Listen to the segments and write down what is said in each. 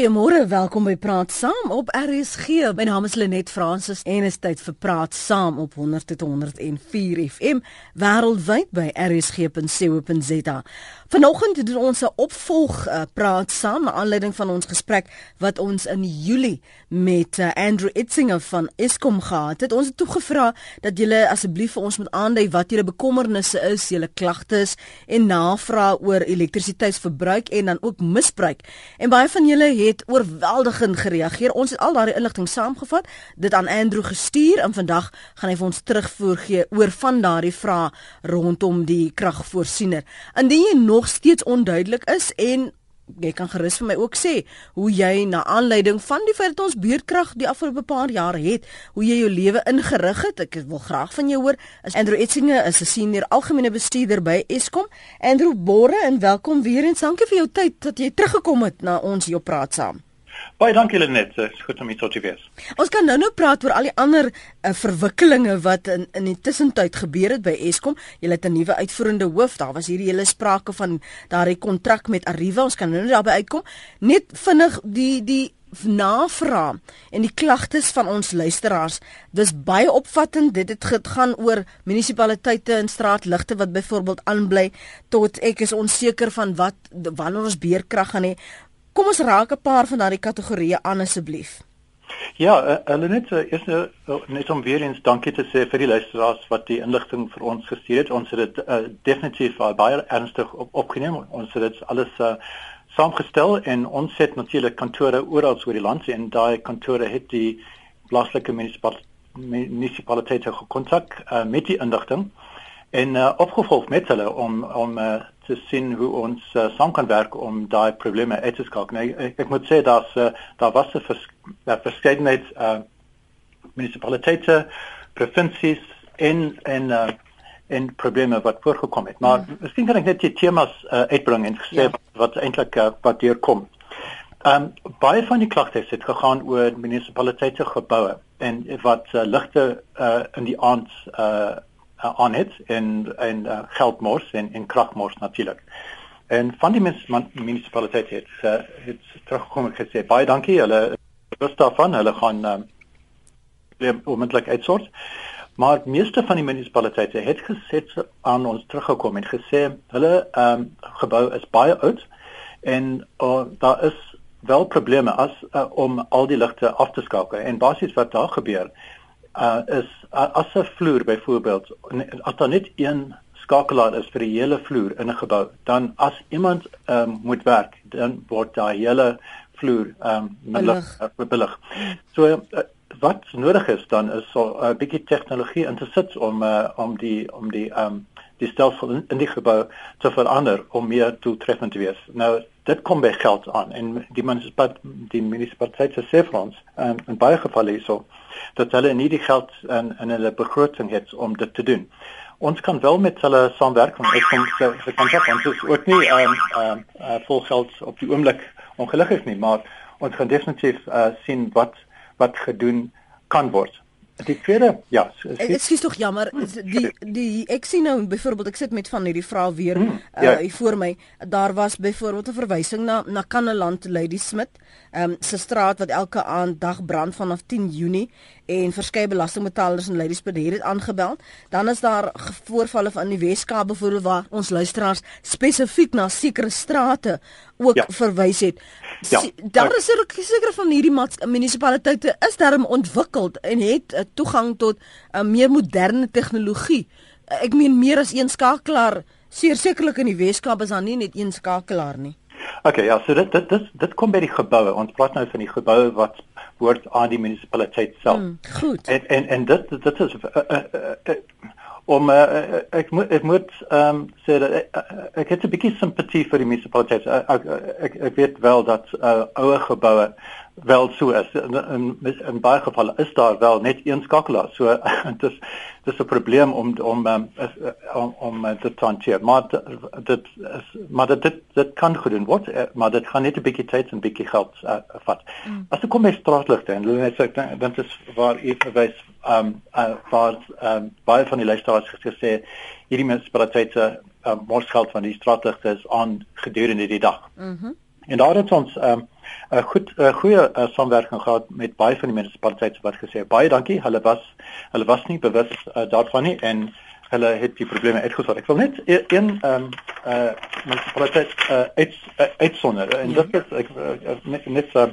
Goeiemôre, welkom by Praat Saam op RSG. My naam is Lenet Fransis en is tyd vir Praat Saam op 100.104 FM wêreldwyd by rsg.co.za. Vanoggend doen ons 'n opvolg uh, Praat Saam na aanleiding van ons gesprek wat ons in Julie met uh, Andrew Itzinger van Eskom gehad het. Ons het toegevra dat julle asseblief vir ons moet aandui wat julle bekommernisse is, julle klagtes en navrae oor elektrisiteitsverbruik en dan ook misbruik. En baie van julle het oorweldigend gereageer. Ons het al daardie inligting saamgevat, dit aan Andrew gestuur en vandag gaan hy vir ons terugvoer gee oor van daardie vrae rondom die kragvoorsiener. Indien jy nog steeds onduidelik is en jy kan gerus vir my ook sê hoe jy na aanleiding van die feit dat ons beurtkrag die afgelope paar jaar het, hoe jy jou lewe ingerig het. Ek wil graag van jou hoor. Is Andrew Etsinge is 'n senior algemene bestuurder by Eskom. Andrew Borre en welkom weer en dankie vir jou tyd dat jy teruggekom het na ons hier op praat saam. Baie dankie Lenet, dit is goed om hier tot te wees. Ons kan nou-nou praat oor al die ander uh, verwikkelinge wat in in die tussentyd gebeur het by Eskom. Jy het 'n nuwe uitvoerende hoof. Daar was hierdie hele sprake van daardie kontrak met Arriva. Ons kan nou-nou daarby uitkom. Net vinnig die die navraag en die klagtes van ons luisteraars dis baie opvattend dit het gegaan oor munisipaliteite en straatligte wat byvoorbeeld aanbly tot ek is onseker van wat wanneer ons beerkrag gaan hê Kom ons raak 'n paar van daardie kategorieë aan asseblief. Ja, uh, hulle net uh, eers uh, net om weer eens dankie te sê vir die luisteraars wat die inligting vir ons gestuur het. Ons het dit uh, definitief uh, baie ernstig op, opgeneem. Ons het dit alles uh, saamgestel en ons het natuurlik kantore oral oor die land en daai kantore het die plaaslike munisipaliteite gekontak uh, met die inligting en uh, opgevolg met hulle om om uh, te sien hoe ons uh, saam kan werk om daai probleme uit te skakel. Nou, ek, ek moet sê dat uh, daar was 'n vers, verskeidenheid uh, munisipaliteite, provinsies en en uh, en probleme wat voorgekom het. Maar mm. miskien kan ek net die temas uh, uitbring en sê ja. wat eintlik uh, wat hier kom. Ehm um, baie van die klagtes het gegaan oor munisipaliteite geboue en wat uh, ligte uh, in die aand uh, uh, aan het en en uh, geldmors en en kragmors natuurlik. En van die munisipaliteite het uh, het teruggekom en gesê baie dankie. Hulle is daarvan. Hulle gaan uh, onmiddellik uitsort. Maar meeste van die munisipaliteite het gesê aan ons teruggekom en gesê hulle ehm um, gebou is baie oud en uh, daar is wel probleme as uh, om al die ligte af te skakel. En basies wat daar gebeur uh, is uh, as 'n vloer byvoorbeeld as daar net een skakelaar is vir die hele vloer in 'n gebou dan as iemand um, moet werk dan word daai hele vloer um, belig. So uh, wat nodig is dan is so 'n uh, bietjie tegnologie in te sit om uh, om die om die um, die stelsel in, in die gebou te verander om meer doeltreffend te wees. Nou dit kom by geld aan en die munisipaliteit die munisipaliteit se sê vir ons um, in baie gevalle hierso dat hulle nie die geld in in hulle begroting het om dit te doen. Ons kan wel met hulle saamwerk want ek kom se se kontrak ons is ook nie ehm um, ehm uh, vol geld op die oomblik ongelukkig nie, maar ons gaan definitief uh, sien wat wat gedoen kan word. Die tweede, ja, dit is tog jammer die die ek sien nou byvoorbeeld ek sit met van hierdie vrae weer mm, ja. uh, hier voor my. Daar was byvoorbeeld 'n verwysing na na Kanneland Lady Smith, ehm um, se straat wat elke aand dag brand vanaf 10 Junie en verskeie belastingbetalers in Ladysmith het dit aangebel. Dan is daar voorvalle van die Weskaap byvoorbeeld waar ons luisteraars spesifiek na sekere strate ook ja. verwys het. Ja. Daar is ook seker van hierdie munisipaliteite is daarom ontwikkel en het uh, toegang tot 'n uh, meer moderne tegnologie. Uh, ek meen meer as een skakelaar. Sekerlik in die Weskaap is daar nie net een skakelaar nie. Okay, ja, so dit dit dit dit kom by die geboue. Ons praat nou van die geboue wat word aan die munisipaliteit self. Mm, goed. En en en dit dit is uh, uh, uh, uh, om uh, ek moet ek moet ehm um, sê dat ek, ek het 'n bietjie simpatie vir die munisipaliteit. Ek, ek ek weet wel dat uh, ouer geboue wel so is in in, in baie gevalle is daar wel net een skakelaar. So dit is dis 'n probleem om om um, om om uh, dit te hanteer. Maar dit is maar dit dit, dit kan gedoen word, uh, maar dit gaan net 'n bietjie tyd en 'n bietjie geld uh, vat. Mm. As ek kom by straatligte en hulle sê dan is waar ek verwys um uh, waar um baie van die luisteraars gesê hierdie munisipaliteite um, mors geld van die straatligte is aan gedurende die dag. Mhm. Mm en daar het ons um 'n goed 'n goeie uh, samewerking gehad met baie van die munisipaliteite wat gesê baie dankie. Hulle was hulle was nie bewus uh, daarvan nie en hulle het die probleme uitgesort. Ek wil net e-, een ehm um, uh munisipaliteit uh uit uitsonder en ja. dit is ek net net uh,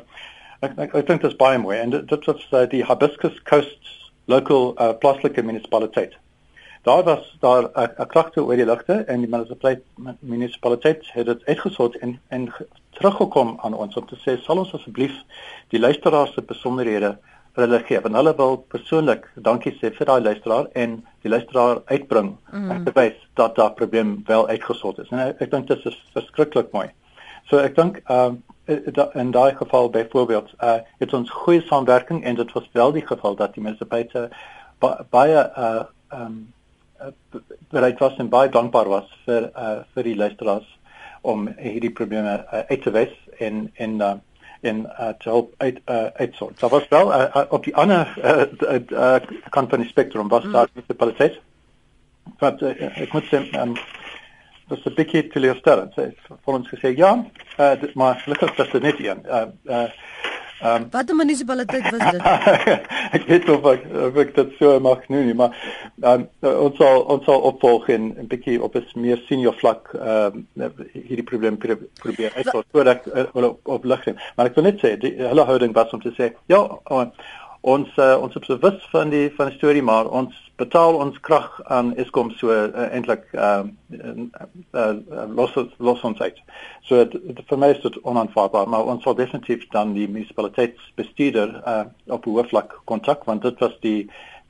ek ek, ek dink dit is baie mooi en dit was uh, die Hibiscus Coast local uh, plaaslike munisipaliteit. Daar was daar 'n klagte oor die ligte en die munisipaliteit munisipaliteit het dit uitgesort en en teruggekom aan ons om te sê sal ons asseblief die luisteraars se besonderhede vir hulle gee. Want hulle wil persoonlik dankie sê vir daai luisteraar en die luisteraar uitbring mm. en bewys dat daar probleem wel uitgesort is. En ek, ek dink dit is verskriklik mooi. So ek dink ehm um, in daai geval byvoorbeeld uh het ons goeie samewerking en dit was wel die geval dat die munisipaliteit baie uh ehm um, bereid was en baie dankbaar was vir uh, vir die luisteraars om hierdie probleme uh, uit te wys en en uh, en uh, te help uit uh, uitsort. Daar was wel uh, op die ander uh, uh, kant van die spektrum was mm. daar die municipaliteit. Wat uh, ek moet sê um, dat se bietjie teleurstellend. Sy het vir ons gesê ja, uh, dit, maar gelukkig was dit net een. Uh, uh, Ehm um, Watter munisipaliteit was dit? ek weet of ek of ek dit so mag noem nie, maar um, ons sal ons sal opvolg en 'n bietjie op 'n meer senior vlak ehm um, hierdie probleem probeer uitsorg sodat uh, op, op lig. Maar ek wil net sê die hele houding was om te sê ja, ons uh, ons is bewus van die van die storie maar ons betaal ons krag aan Eskom so uh, eintlik uh, uh, uh, los los ons uit. So vir my is dit onaanvaarbaar maar ons sal definitief dan die munisipaliteitsbestuurder uh, op hoofvlak kontak want dit was die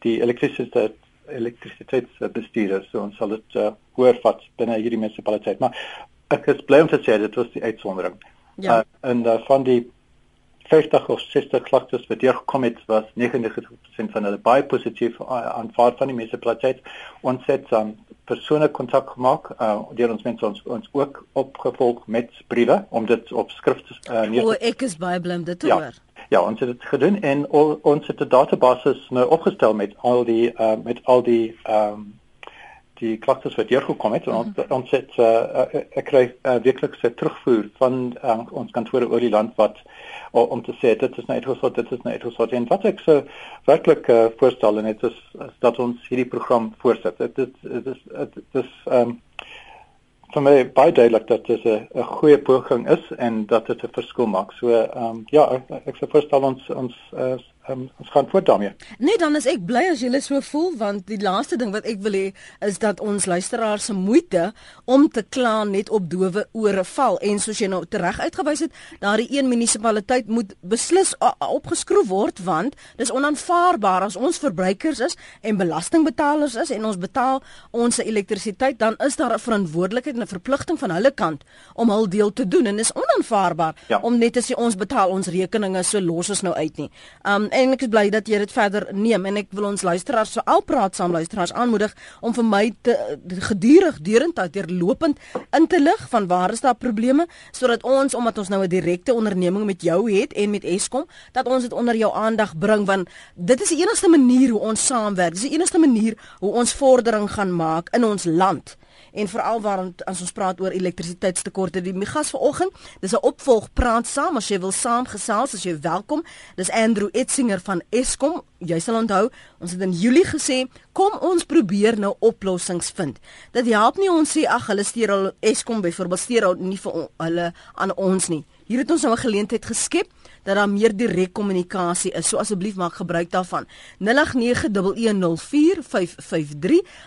die elektrisiteit elektrisiteitsbestuurder so ons sal dit uh, hoor vat binne hierdie munisipaliteit maar ek is bly om te sê dit was die uitsondering. Ja. Uh, en uh, van die 50 of 60 klagtes wat deur gekom het was 99% van hulle baie positief aanvaar van die munisipaliteit ons het dan um, persone kontak gemaak uh, deur ons mense ons ons ook opgevolg met briewe om dit op skrift uh, neer te O ek is baie bly om dit te ja. hoor Ja, ons het dit gedoen en al, ons het 'n database nou opgestel met al die uh, met al die ehm um, die klagtes wat hier gekom het en ons mm -hmm. ons het uh, ek kry uh, werklik se terugvoer van uh, ons kantore oor die land wat om te sê dit is net hoe dit is net hoe en wat ek so werklik uh, voorstel en dit is, is dat ons hierdie program voorsit. Dit dit is dit is ehm um, vir my baie duidelik dat dit 'n goeie poging is en dat dit 'n verskil maak. So ehm um, ja, ek, ek sou voorstel ons ons uh, um, ons gaan voort daarmee. Nee, dan is ek bly as julle so voel want die laaste ding wat ek wil hê is dat ons luisteraars se moeite om te kla net op dowe ore val en soos jy nou reg uitgewys het, daardie een munisipaliteit moet beslis opgeskroef word want dis onaanvaarbaar as ons verbruikers is en belastingbetalers is en ons betaal ons elektrisiteit dan is daar 'n verantwoordelikheid en 'n verpligting van hulle kant om hul deel te doen en is onaanvaarbaar ja. om net te sê ons betaal ons rekeninge so los ons nou uit nie. Um en ek is bly dat jy dit verder neem en ek wil ons luisteraars so al praat saam luisteraars aanmoedig om vir my te gedurig deurentyd deurlopend in te lig van waar is daar probleme sodat ons omdat ons nou 'n direkte onderneming met jou het en met Eskom dat ons dit onder jou aandag bring want dit is die enigste manier hoe ons saamwerk. Dis die enigste manier hoe ons vordering gaan maak in ons land en veral waar as ons praat oor elektrisiteitstekorte die gas vanoggend dis 'n opvolg praat saam as jy wil saamgesels as jy welkom dis Andrew Etzinger van Eskom jy sal onthou ons het in Julie gesê kom ons probeer nou oplossings vind. Dit help nie ons sê ag hulle stuur al Eskom byvoorbeeld stuur al nie vir hulle aan ons nie. Hier het ons nou 'n geleentheid geskep dat daar meer direk kommunikasie is. So asseblief maak gebruik daarvan. 0891104553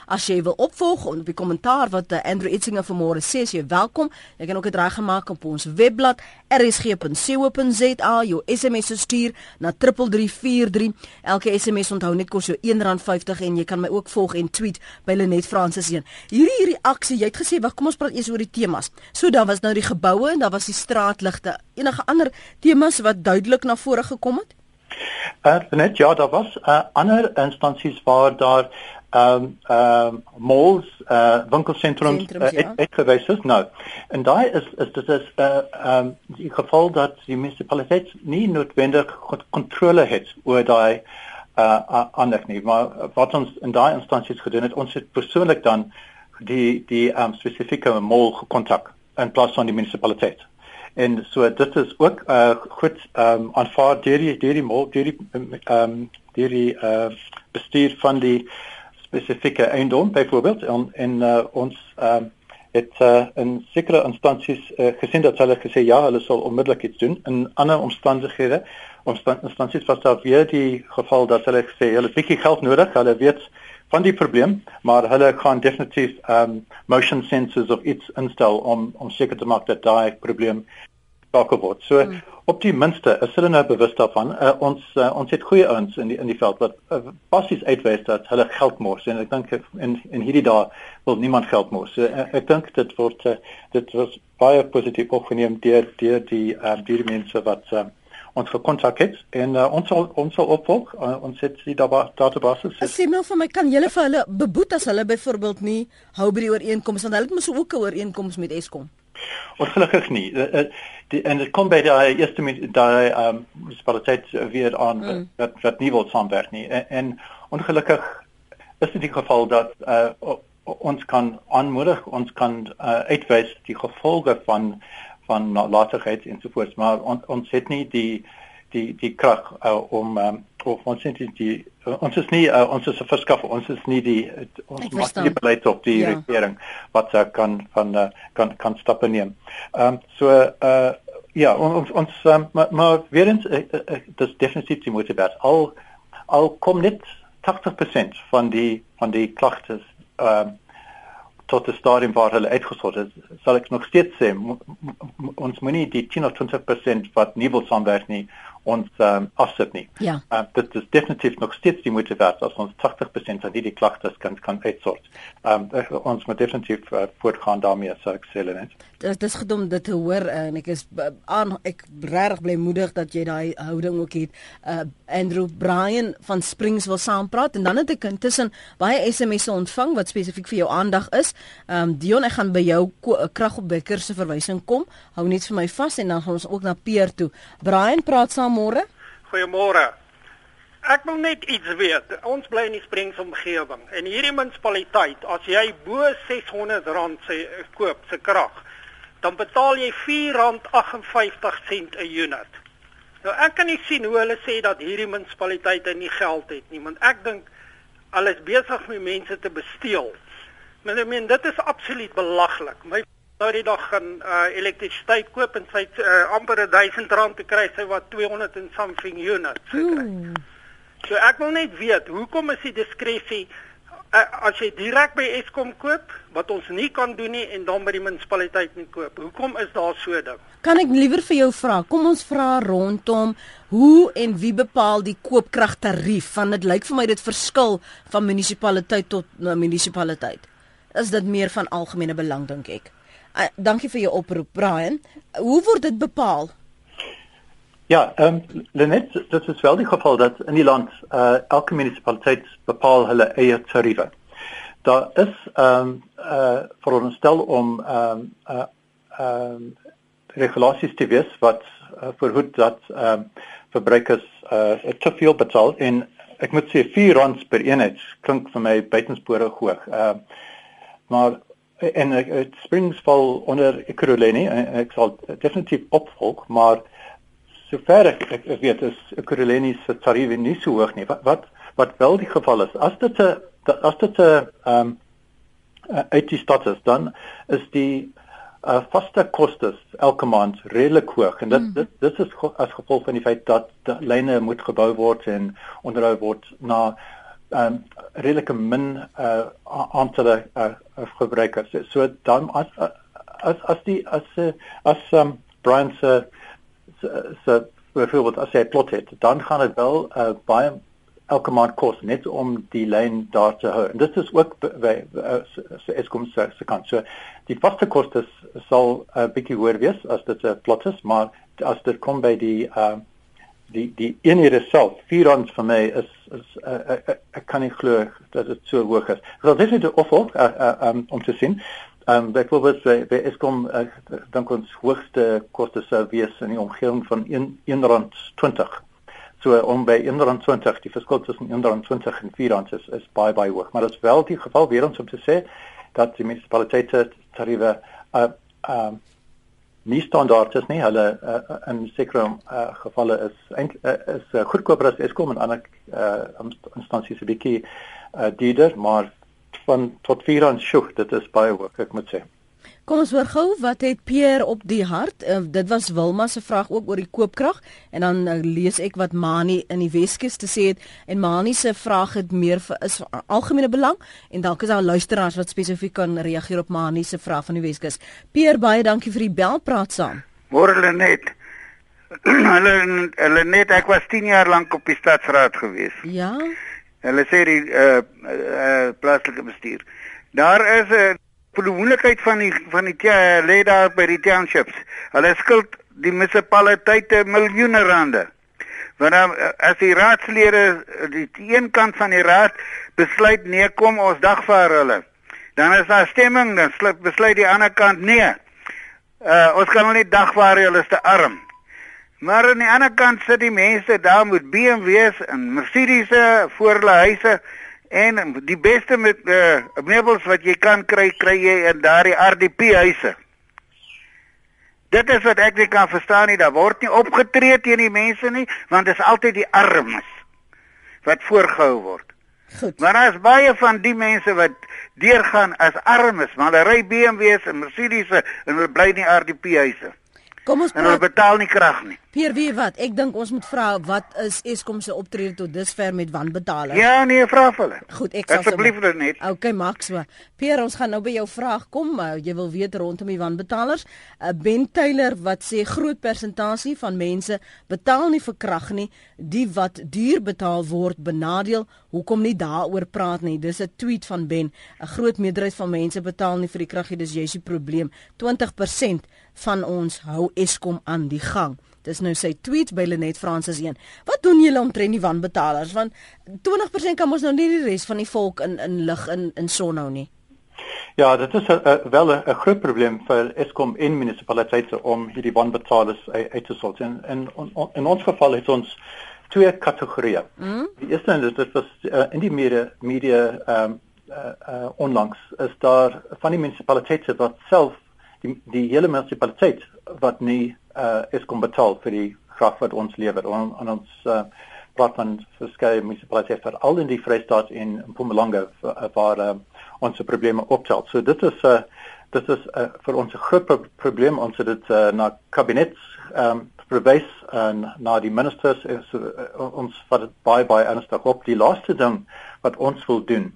as jy wil opvolg op die kommentaar wat uh, Andrew Etzinger vanmôre sê, jy welkom. Jy kan ook dit reg gemaak op ons webblad rsg.co.za. Jou SMS stuur na 3343. Elke SMS onthou net kos jou R1.50 en jy kan my ook volg en tweet by Lenet Francis 1. Hierdie hierdie aksie, jy het gesê, wag, kom ons praat eers oor die temas. So dan was nou die geboue en dan was die straatligte. Enige ander temas wat duidelik na vore gekom het? Uh, net ja, daar was uh, ander instansies waar daar ehm um, ehm um, malls, uh, winkelsentrums uh, ja. uitgewys is. Nou, en daai is is dit is 'n uh, ehm um, die geval dat die munisipaliteit nie noodwendig kontrole het oor daai uh ander nie, maar wat ons in daai instansies gedoen het, ons het persoonlik dan die die ehm um, spesifieke mall gekontak in plaas van die munisipaliteit en so dit is ook uh goed ehm um, aanvaar deur die deur die deur die ehm um, deur die uh bestuur van die spesifieke eiendom byvoorbeeld en en uh, ons ehm um, het uh, in sekere instansies uh, gesien dat hulle gesê ja, hulle sal onmiddellik iets doen. In ander omstandighede, omstandighede was daar weer die geval dat hulle gesê hulle het bietjie geld nodig. Hulle weet van die probleem, maar hulle gaan definitief um motion sensors of iets instel om om seker te maak dat daai probleem takel word. So hmm. op die minste is hulle nou bewus daarvan. Uh, ons uh, ons het goeie ouens in die in die veld wat uh, basies uitwys dat hulle geld mors en ek dink in in hierdie dae wil niemand geld mors. So, uh, ek dink dit word uh, dit was baie positief opgeneem deur deur die uh, die mense wat uh, ons gekontak het en uh, ons sal ons sal opvolg uh, ons het die database sê maar vir my kan julle vir hulle beboet as hulle byvoorbeeld nie hou by die ooreenkomste want hulle het mos ook 'n ooreenkoms met Eskom Ongelukkig nie. Uh, die, en dit kom by die eerste daai ehm um, munisipaliteit weer aan mm. wat wat nie wil saamwerk nie. En, en ongelukkig is dit die geval dat uh, ons kan aanmoedig, ons kan uh, uitwys die gevolge van van nalatigheid ensovoorts, maar on, ons het nie die die die krag uh, om um, of ons het die uh, ons is nie uh, ons is 'n verskaffer ons is nie die uh, ons maak nie beleid op die ja. regering wat uh, kan van uh, kan kan stappe neem. Ehm um, so uh ja ons ons um, maar, maar weer eens uh, uh, dis definitief die werd. Al al kom net 80% van die van die klagtes ehm um, tot die stadium waar hulle uitgesort is, sal ek nog steeds sê ons moenie die 10 of 20% wat nie wil saamwerk nie ons um, afsit nie. Ja. Uh, dit is definitief nog steeds die moeite werd as ons 80% van die, klagtes kan kan uitsort. Um, ons moet definitief uh, voortgaan daarmee so ek sê net. Dit is gedom dit te hoor uh, en ek is aan ek regtig bly moedig dat jy daai houding ook het. Uh, Andrew Brian van Springs wil saampraat en dan het ek intussen baie SMS'e ontvang wat spesifiek vir jou aandag is. Ehm um, Dion ek gaan by jou kragopwekker se verwysing kom. Hou net vir my vas en dan gaan ons ook na Peer toe. Brian praat saam môre. Goeiemôre. Ek wil net iets weet. Ons bly in die Springs omgewing en hierdie munisipaliteit, as jy bo R600 se koop se krag, dan betaal jy R4.58 'n unit. Nou ek kan nie sien hoe hulle sê dat hierdie munisipaliteite nie geld het nie, want ek dink hulle is besig om mense te besteel. Maar ek meen dit is absoluut belaglik. My nou die dag gaan uh, elektrisiteit koop en sy uh, amper R1000 te kry sy wat 200 en something units. Hmm. So ek wil net weet, hoekom is die diskresie uh, as jy direk by Eskom koop wat ons nie kan doen nie en dan by die munisipaliteit nie koop. Hoekom is daar so ding? Kan ek liewer vir jou vra? Kom ons vra rondom hoe en wie bepaal die koopkragtarief? Want dit lyk vir my dit verskil van munisipaliteit tot uh, munisipaliteit. Is dit meer van algemene belang dink ek? Uh, dankie vir jou oproep Brian. Hoe word dit bepaal? Ja, ehm um, Lenet, dit is wel die geval dat in die land uh elke munisipaliteit bepaal hulle eie tariewe. Daar is ehm um, uh veronderstel om ehm um, uh ehm um, regulasies te wees wat uh, verhoed dat ehm um, verbruikers uh te veel betaal en ek moet sê 4 rand per eenheid klink vir my buitenspore hoog. Ehm uh, maar en dit springs val onder ekuroleni en ek sal definitief opvolg maar sover ek, ek, ek weet is ekuroleni se tariewe nie so hoog nie. Wat wat, wat wel die geval is as dit 'n as dit 'n ehm uit die stad is dan is die uh, vaste kostes elke maand redelik hoog. En dit mm. dit dit is as gevolg van die feit dat die lyne moet gebou word en onderhou word na um, redelike min uh, aantal uh, gebruikers. So, so dan as as as die as as um, Brian se se byvoorbeeld as hy plot het, dan gaan dit wel uh, baie elke maand kos net om die lyn daar te hou. En dit is ook by se Eskom se se kant. So die vaste kostes sal 'n uh, bietjie hoër wees as dit 'n plot is, maar as dit kom by die uh, die die eenhede self vier ons vir my is is uh, uh, uh, ek kan nie glo dat dit so hoog is. So dit is of uh, uh, um, om te sien. Ehm um, byvoorbeeld by, by Eskom uh, dan kon ons hoogste koste sou wees in die omgewing van 1 rand 20. So om by 1 rand 20 die verskil tussen 1 rand 20 en 4 rand is is baie baie hoog, maar dit is wel die geval weer ons om te sê dat die munisipaliteite tariewe uh um, nie standaard is nie. Hulle uh, in sekere uh, gevalle is eintlik uh, is uh, goedkoper as Eskom en ander uh, instansies 'n bietjie uh, duurder, maar van tot 4 aan sjoe, dit is baie hoog, ek moet sê. Kom ons hoor gou wat het Pierre op die hart. Uh, dit was Wilma se vraag ook oor die koopkrag en dan uh, lees ek wat Mani in die Weskus te sê het en Mani se vraag het meer vir is vir algemene belang en dalk is daar luisteraars wat spesifiek kan reageer op Mani se vraag van die Weskus. Pierre baie dankie vir die bel praat saam. Môre net. hulle hulle net ek was 10 jaar lank op die stadsraad gewees. Ja. Hulle sê die uh, uh, plaaslike bestuur. Daar is 'n uh, verantwoordelikheid van die van die lê daar by die townships. Hulle skuld die munisipaliteite miljoene rande. Want dan as die raadslede die een kant van die raad besluit nee kom ons dagvaar hulle. Dan is daar stemming dan besluit die ander kant nee. Uh ons kan hulle nie dagvaar hulle is te arm. Maar aan die ander kant sit die mense daar met BMW's en Mercedes'e voor hulle huise En die beste met uh, meubels wat jy kan kry, kry jy in daardie RDP huise. Dit is wat ek nie kan verstaan nie. Daar word nie opgetree teen die mense nie, want dit is altyd die armes wat voorgehou word. Goed. Maar is baie van die mense wat deurgaan as armes, maar hulle ry BMW's en Mercedes'e en hulle bly in RDP huise. Kom ons praat. En hulle betaal nie krag nie. Pier, wie wat? Ek dink ons moet vra wat is Eskom se optrede tot dusver met wanbetaling? Ja, nee, vra vir hulle. Goed, ek sal asseblief dit net. Okay, Max. Pier, ons gaan nou by jou vraag kom. Uh, jy wil weet rondom die wanbetalers. Uh, ben Taylor wat sê groot persentasie van mense betaal nie vir krag nie. Die wat duur betaal word benadeel. Hoekom nie daaroor praat nie? Dis 'n tweet van Ben. 'n Groot meerderheid van mense betaal nie vir die krag nie. Dis jy se probleem. 20% van ons hou Eskom aan die gang. Dis nou sy tweet by Lenet Francis 1. Wat doen julle omtrent die wanbetalers? Want 20% kan ons nou nie die res van die volk in in lig in in son hou nie. Ja, dit is 'n wel 'n groot probleem vir Eskom en munisipaliteite om hierdie wanbetalers uit te sort. En in in ons geval het ons twee kategorieë. Mm. Die eerste en dit was uh, in die media media ehm um, uh, uh, onlangs is daar van die munisipaliteite wat self die die hele munisipaliteit wat nie uh is kom betaal vir die krag wat ons lewer on, on ons uh praat van verskeie munisipaliteite vir al in die Vrystaat en Mpumalanga waar uh, ons probleme optel. So dit is uh dit is uh, vir ons 'n groot pro probleem ons het dit uh, na kabinet um verwys en na die ministers is uh, ons vat dit baie baie ernstig op. Die laaste ding wat ons wil doen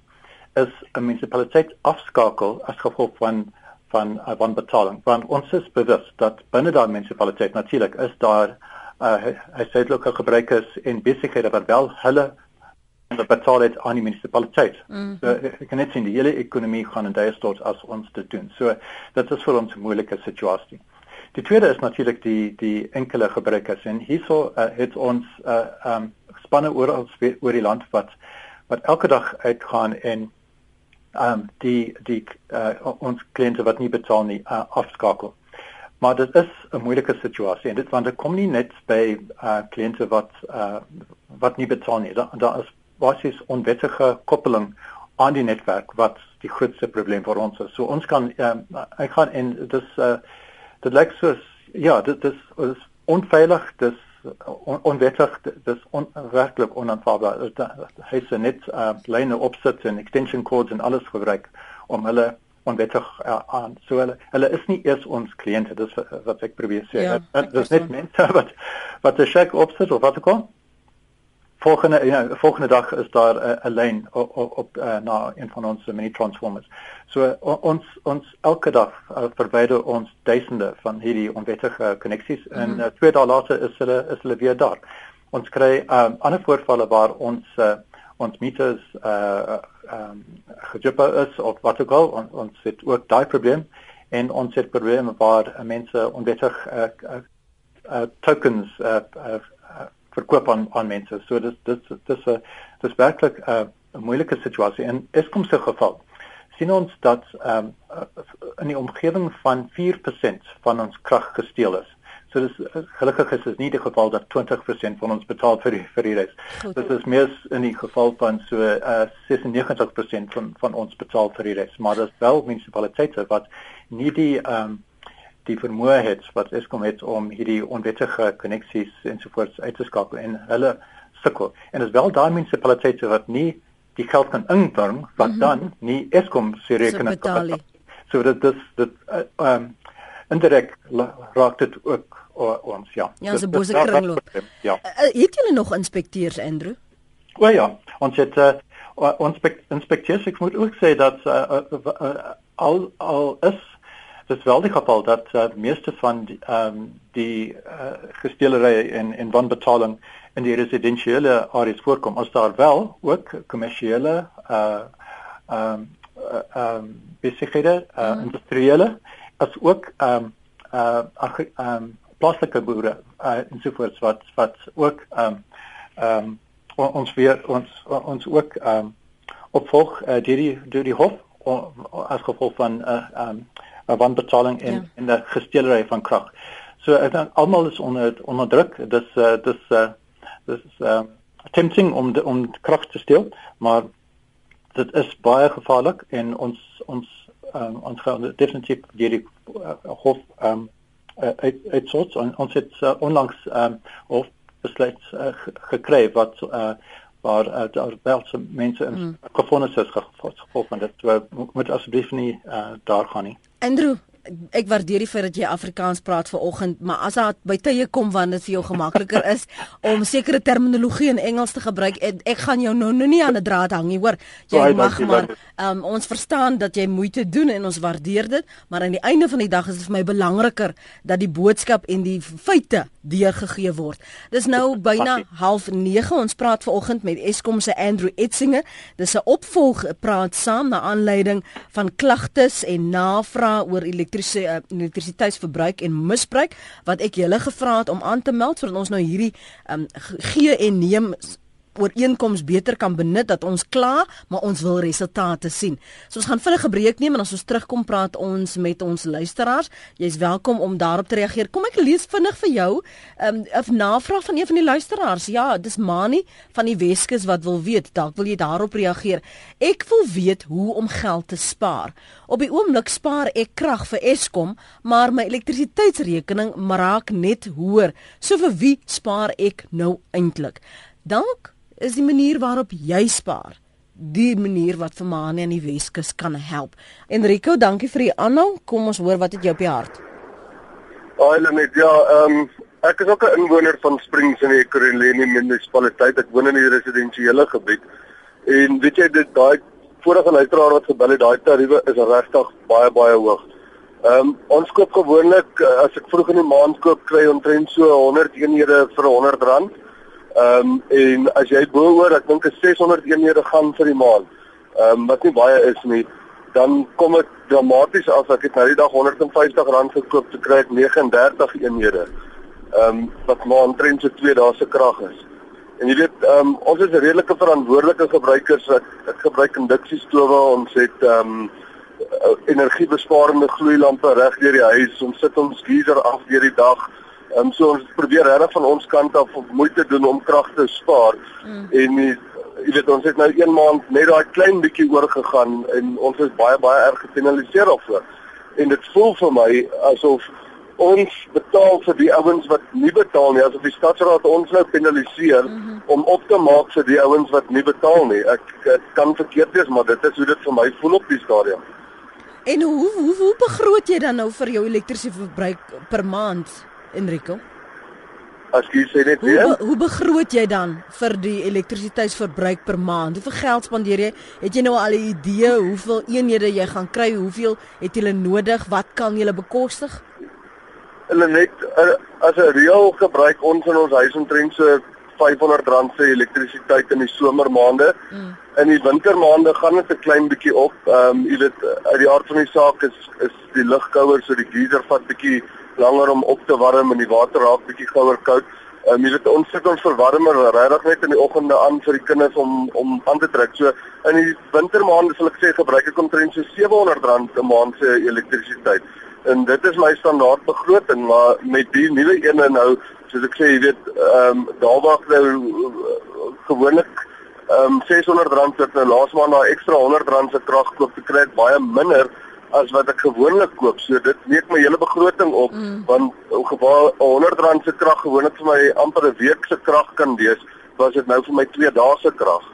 is 'n munisipaliteit afskakel as gevolg van van uh, van betaling want ons is bewus dat binne daardie munisipaliteit natuurlik is daar uh, hy sê lokke gebruikers en besighede wat wel hulle hulle betaal dit aan die munisipaliteit. Mm -hmm. So ek kan net sien die hele ekonomie gaan in daai stort as ons dit doen. So dit is vir ons 'n moeilike situasie. Die tweede is natuurlik die die enkele gebruikers en hierso uh, het ons uh, um spanne oor oor die land wat wat elke dag uitgaan en um die die uh, ons kliënte wat nie betaal nie uh, afskakel. Maar dit is 'n moeilike situasie en dit want dit kom nie net by uh kliënte wat uh wat nie betaal nie. Daar da is basies onwettige koppeling aan die netwerk wat die grootste probleem vir ons is. So ons kan um, ek gaan en dis uh dit lyk soos ja, dit dis is onveilig, dis on, onwettig dis on, werklik onaanvaarbaar. Hy sê net uh, lyne opsit en extension codes en alles gebruik om hulle onwettig uh, aan so hulle hulle is nie eers ons kliënte dis wat ek probeer sê. Ja, dit is net mense wat wat 'n check opsit of wat ook al volgende ja, volgende dag is daar 'n uh, lyn op, op, uh, na een van ons mini transformers. So o, ons ons elke dag uh, verwyder ons duisende van hierdie onwettige koneksies mm -hmm. en uh, twee dae later is hulle is hulle weer daar. Ons kry um, ander voorvalle waar ons uh, ons meters uh um gejipper is of wat ook al on, ons het ook daai probleem en ons het probleme waar mense onwettig uh, uh, uh, tokens uh, uh, verkoop aan aan mense. So dis dis dis 'n dis werklik 'n 'n moeilike situasie in Eskom se geval. sien ons dat ehm um, in die omgewing van 4% van ons krag gesteel is. So dis gelukkig is dit nie die geval dat 20% van ons betaal vir die, vir die res. Dit is meer in die geval van so uh, 96% van van ons betaal vir die res, maar is wel munisipaliteite wat nie die ehm um, die vermoë het wat Eskom het om hierdie onwettige koneksies ensovoorts uit te skakel en hulle sukkel. En dit is wel daai munisipaliteite wat nie die geld kan inbring wat mm -hmm. dan nie Eskom se rekening betaal nie. So dit dis dit ehm uh, um, indirek raak dit ook ons ja. Ja, so bose kringloop. Ja. Uh, het julle nog inspekteurs Andrew? O ja, ons het uh, ons inspekteurs ek moet ook sê dat uh, uh, uh, al al is dit wel die geval dat uh, meeste van die um, die uh, gesteelery en en wanbetaling in die residensiële areas voorkom as daar wel ook kommersiële uh ehm um, ehm um, besighede uh, mm. industriële as ook ehm um, uh ehm um, plaaslike boere uh, ensovoorts wat wat ook ehm um, ehm um, ons weer ons ons ook ehm um, opvolg uh, deur die deur die hof as gevolg van 'n uh, ehm um, 'n wanbetaling in ja. in die gesteelery van krag. So ek dink almal is onder onder druk. Dis uh, dis uh, dis uh, tempting om de, om krag te steel, maar dit is baie gevaarlik en ons ons um, ons gaan definitief deur die uh, hof ehm um, uit uit on, ons het uh, onlangs ehm um, of besluit uh, gekry wat uh, waar uh, daar wel se mense in mm. gefonnis is gevolg van dit. So, moet asseblief nie uh, daar gaan nie. Andrew ek waardeer die feit dat jy Afrikaans praat vanoggend, maar as dit by tye kom wanneer dit vir jou gemakliker is om sekere terminologie in Engels te gebruik, ek, ek gaan jou nou nou nie aan 'n draad hang nie, hoor. Jy Sorry, mag maar um, ons verstaan dat jy moeite doen en ons waardeer dit, maar aan die einde van die dag is dit vir my belangriker dat die boodskap en die feite deurgegee word. Dis nou byna 09:30. Ons praat vanoggend met Eskom se Andrew Etsinge. Dis 'n opvolg praat saam na aanleiding van klagtes en navrae oor elektriese uh, elektrisiteitsverbruik en misbruik wat ek julle gevra het om aan te meld sodat ons nou hierdie um, gee en neem ooreenkoms beter kan benut dat ons kla, maar ons wil resultate sien. So ons gaan vinnig 'n breek neem en as ons terugkom praat ons met ons luisteraars. Jy's welkom om daarop te reageer. Kom ek lees vinnig vir jou 'n um, navraag van een van die luisteraars. Ja, dis Mani van die Weskus wat wil weet. Dalk wil jy daarop reageer. Ek wil weet hoe om geld te spaar. Op die oomblik spaar ek krag vir Eskom, maar my elektrisiteitsrekening raak net hoër. So vir wie spaar ek nou eintlik? Dank is die manier waarop jy spaar die manier wat vir Mani aan die Weskus kan help. Enrico, dankie vir die aanhou. Kom ons hoor wat het jy op die hart. Haai net ja, ehm um, ek is ook 'n inwoner van Springs in die Ekurhuleni munisipaliteit. Ek woon in die residensiële gebied. En weet jy dit daai vorige luisteraar wat gebel het, daai tariewe is regtig baie baie hoog. Ehm um, ons koop gewoonlik as ek vroeg in die maand koop, kry omtrent so 100 eenhede vir R100. Ehm um, en as jy boor, ek dink 'n 600 eenhede gaan vir die maand. Ehm um, wat nie baie is nie, dan kom dit dramaties af ek nou die dag R150 gekoop te kry ek 39 eenhede. Ehm um, wat maar omtrent so 2 dae se krag is. En jy weet, ehm um, ons is redelike verantwoordelike gebruikers. Ek, ek gebruik induksiestowe, ons het ehm um, energiebesparende gloeilampe reg deur die huis. Ons sit ons geyser af deur die dag. Ehm um, so ons probeer regtig van ons kant af moeite doen om krag te spaar. Mm. En jy weet ons het nou 1 maand net daai klein bietjie oorgegaan en ons is baie baie erg gefinaliseer daarvoor. En dit voel vir my asof ons betaal vir die ouens wat nie betaal nie, asof die stadsraad ons nou penaliseer mm -hmm. om op te maak vir die ouens wat nie betaal nie. Ek, ek kan verkeerd wees, maar dit is hoe dit vir my voel op die stadium. En hoe hoe hoe begroot jy dan nou vir jou elektrisiteitsverbruik per maand? Enrico. As jy sê net weer. Hoe, hoe begroot jy dan vir die elektrisiteitsverbruik per maand? Hoeveel geld spandeer jy? Het jy nou al 'n idee hoeveel eenhede jy gaan kry? Hoeveel het jy nodig? Wat kan jy bekostig? Hulle net uh, as 'n reël gebruik ons in ons huis omtrent so R500 se elektrisiteit in die somermaande. Mm. In die wintermaande gaan dit 'n klein bietjie op. Ehm um, jy weet uit die aard van die saak is is die lugkouer so die geyser vat bietjie langer om op te warm en die water raak bietjie gouer koud. Ehm um, jy weet ons sit ons verwarmer regtig net in die oggende aan vir die kinders om om aan te trek. So in die wintermaande sal ek sê gebruik ek omtrent so R700 'n maand se elektrisiteit. En dit is my standaard begroting, maar met die nuwe ene nou, soos ek sê, jy weet, ehm um, daar wag nou gewoonlik ehm um, R600 wat nou laas maand daai ekstra R100 se krag koop te kry baie minder as wat ek gewoonlik koop. So dit week my hele begroting op mm. want in geval 'n R100 se krag gewoonlik vir my amper 'n week se krag kan wees, was dit nou vir my 2 dae se krag.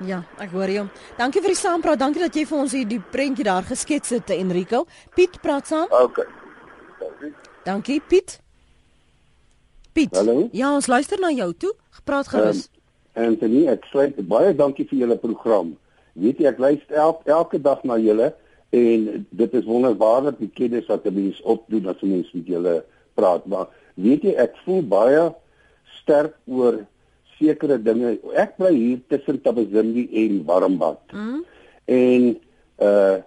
Ja, ek hoor jou. Dankie vir die saampraat. Dankie dat jy vir ons hier die prentjie daar geskets het, Enrico. Piet praat saam. Okay. Dankie. Dankie Piet. Piet. Hallo. Ja, ons luister na jou toe. Gepraat gerus. Um, Anthony, ek sê baie dankie vir julle program. Weet jy, ek luister elke, elke dag na julle en dit is wonderbaarlik die kennis wat jy mens opdoen as jy mens met julle praat. Maar weet jy, ek voel baie sterk oor sekere dinge. Ek bly hier tussen Tabazimbi en Warmbad. Mm. En uh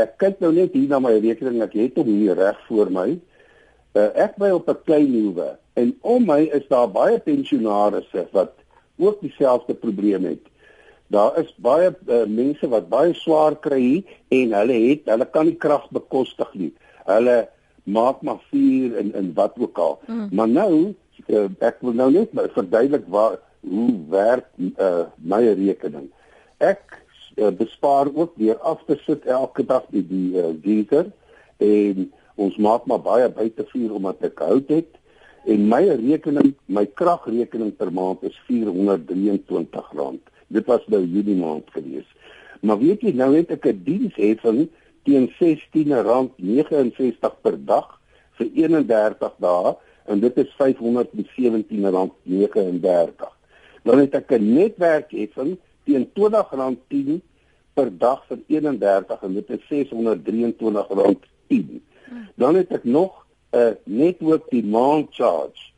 ek kyk nou net hier na my rekening. Ek het hom hier reg voor my. Uh, ek bly op 'n klein hoewe en om my is daar baie pensionaarsse wat ook dieselfde probleem het. Daar is baie uh, mense wat baie swaar kry en hulle het hulle kan nie krag bekostig nie. Hulle maak maar vuur en en wat ook al. Mm. Maar nou uh, ek wil nou net verduidelik waar hoe werk uh, my rekening. Ek uh, bespaar ook deur af te sit elke dag die die uh, geyser en ons maak maar baie buite vuur omdat ek hout het en my rekening, my kragrekening per maand is R423. Dit was nou Julie maand gewees. Maar weet jy, nou het ek 'n diensheffing teen R16.69 per dag vir 31 dae en dit is R517.39. Dan het ek 'n netwerkheffing teen R20.10 per dag vir 31 en dit is R623.10. Dan het ek nog 'n uh, netwerk die maand charge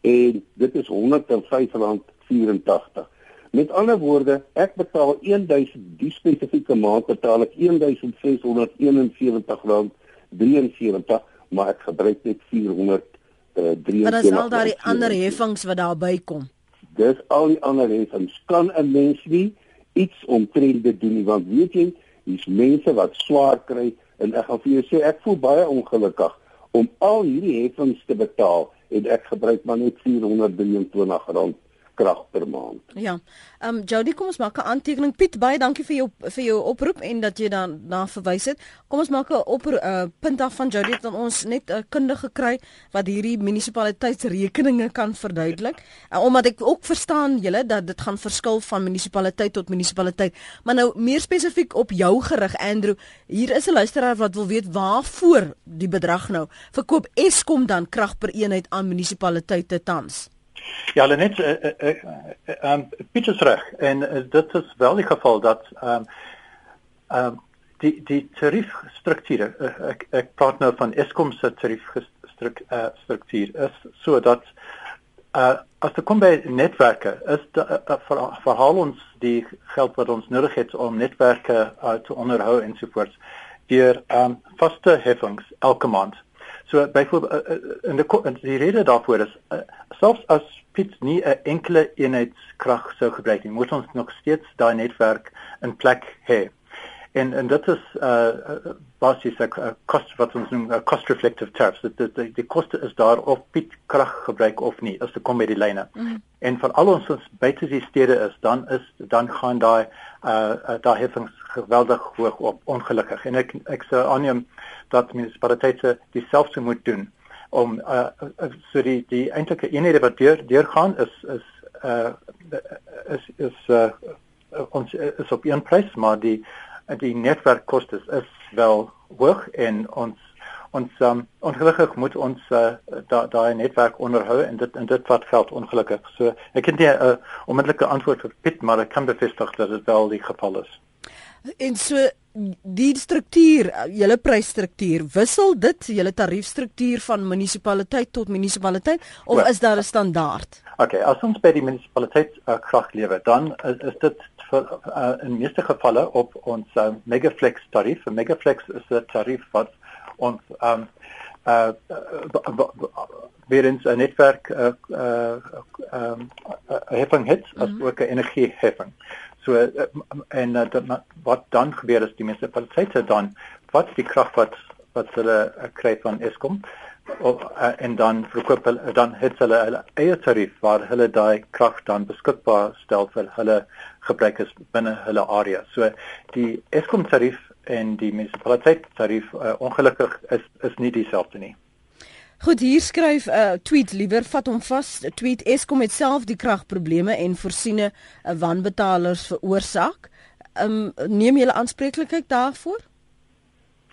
en dit is R105.84. Met ander woorde, ek betaal 1000 die spesifieke maand betaal ek R1671.73, maar ek gebruik net 400 uh, 3 Maar dis al daai ander heffings wat daarby kom. Dis al die ander heffings. Kan 'n mens nie iets omtrent dit doen nie want weet jy, hier's mense wat swaar kry en ek gaan vir jou sê ek voel baie ongelukkig om al hierdie heffings te betaal en ek gebruik maar net 423 rand krag per maand. Ja. Ehm um, Jody, kom ons maak 'n aantekening. Piet, baie dankie vir jou vir jou oproep en dat jy dan na verwys het. Kom ons maak 'n op 'n uh, punt af van Jody dat ons net 'n uh, kundige kry wat hierdie munisipaliteitsrekeninge kan verduidelik. Uh, omdat ek ook verstaan julle dat dit gaan verskil van munisipaliteit tot munisipaliteit. Maar nou meer spesifiek op jou gerig Andrew, hier is 'n luisteraar wat wil weet waarvoor die bedrag nou. Verkoop Eskom dan krag per eenheid aan munisipaliteite tans? Ja, hulle net eh uh, uh, en dit is wel die geval dat um, die die tariefstrukture uh, ek praat nou van Eskom se is sodat uh as dit kom by netwerke is vir, verhaal ons die geld wat ons nodig het om netwerke te onderhou ensovoorts deur um, vaste heffings elke maand So byvoorbeeld uh, in die in die rede daarvoor is uh, selfs as Piet nie 'n enkele eenheidskrag sou gebruik nie, moet ons nog steeds daai netwerk in plek hê. En en dit is uh basies 'n cost wat ons noem 'n cost reflective tariff. Dit die, die, die koste is daar of Piet krag gebruik of nie as dit kom by die lyne. Mm. En vir al ons wat buite die stede is, dan is dan gaan daai uh daai heffings geweldig hoog op ongelukkig. En ek ek sê aanneem dat munisipaliteite dieselfde moet doen om uh, so die die eintlike eenhede wat deur deurgaan is is uh is is uh ons is op een prys maar die die netwerkkoste is wel hoog en ons ons um, ongelukkig moet ons uh, daai da netwerk onderhou en dit en dit wat geld ongelukkig. So ek het nie 'n uh, onmiddellike antwoord vir Piet maar ek kan bevestig dat dit wel die geval is En so die struktuur, julle prysstruktuur, wissel dit julle tariefstruktuur van munisipaliteit tot munisipaliteit of well, is daar 'n standaard? Okay, as ons by die munisipaliteit uh, krag lewer, dan is, is dit vir uh, in meeste gevalle op ons uh, Megaflex tarief. 'n Megaflex is 'n tarief wat ons um uh weer in 'n netwerk uh uh um heffing het as mm -hmm. ook 'n energieheffing. So eh, en uh, wat dan gebeur is die munisipaliteite dan wat die krag wat wat hulle uh, kry van Eskom of uh, en dan verkoop hulle dan het hulle hulle eie tarief waar hulle daai krag dan beskikbaar stel vir hulle gebruikers binne hulle area. So die Eskom tarief en die munisipaliteit tarief uh, ongelukkig is is nie dieselfde nie. Goed, hier skryf 'n uh, tweet liewer vat hom vas. Tweet Eskom het self die kragprobleme en voorsiene uh, wanbetalers veroorsaak. Um, neem julle aanspreeklikheid daarvoor?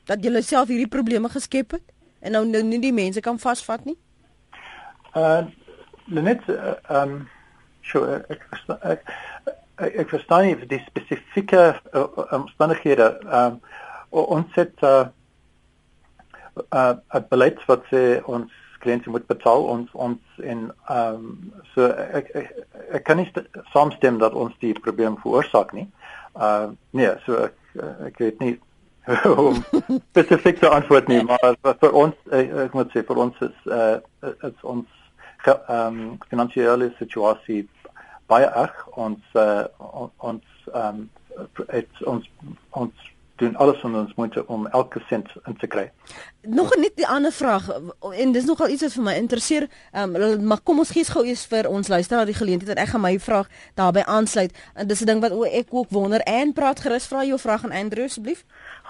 Dat julle self hierdie probleme geskep het en nou nou nie die mense kan vasvat nie? Uh net ehm uh, sure ek ek, ek, ek verstaan nie die spesifieke uh, omstandighede ehm um, ons het uh uh 'n beleid wat sê ons kliënte moet betaal ons ons in ehm um, so ek, ek ek kan nie saamstem dat ons die probleem veroorsaak nie. Uh nee, so ek ek weet nie om spesifiek te antwoord nie, maar vir ons ek moet sê vir ons is uh is ons ehm um, finansiële situasie baie erg ons uh, ons ehm um, ons ons doen alles van ons moeite om elke sent in te kry. Nog net die ander vraag en dis nogal iets wat vir my interesseer. Ehm um, maar kom ons gee gou eers vir ons luisteraar die geleentheid en ek gaan my vraag daarbey aansluit. En dis 'n ding wat o, ek ook wonder en praat gerus vra jou vraag aan Andrew asseblief.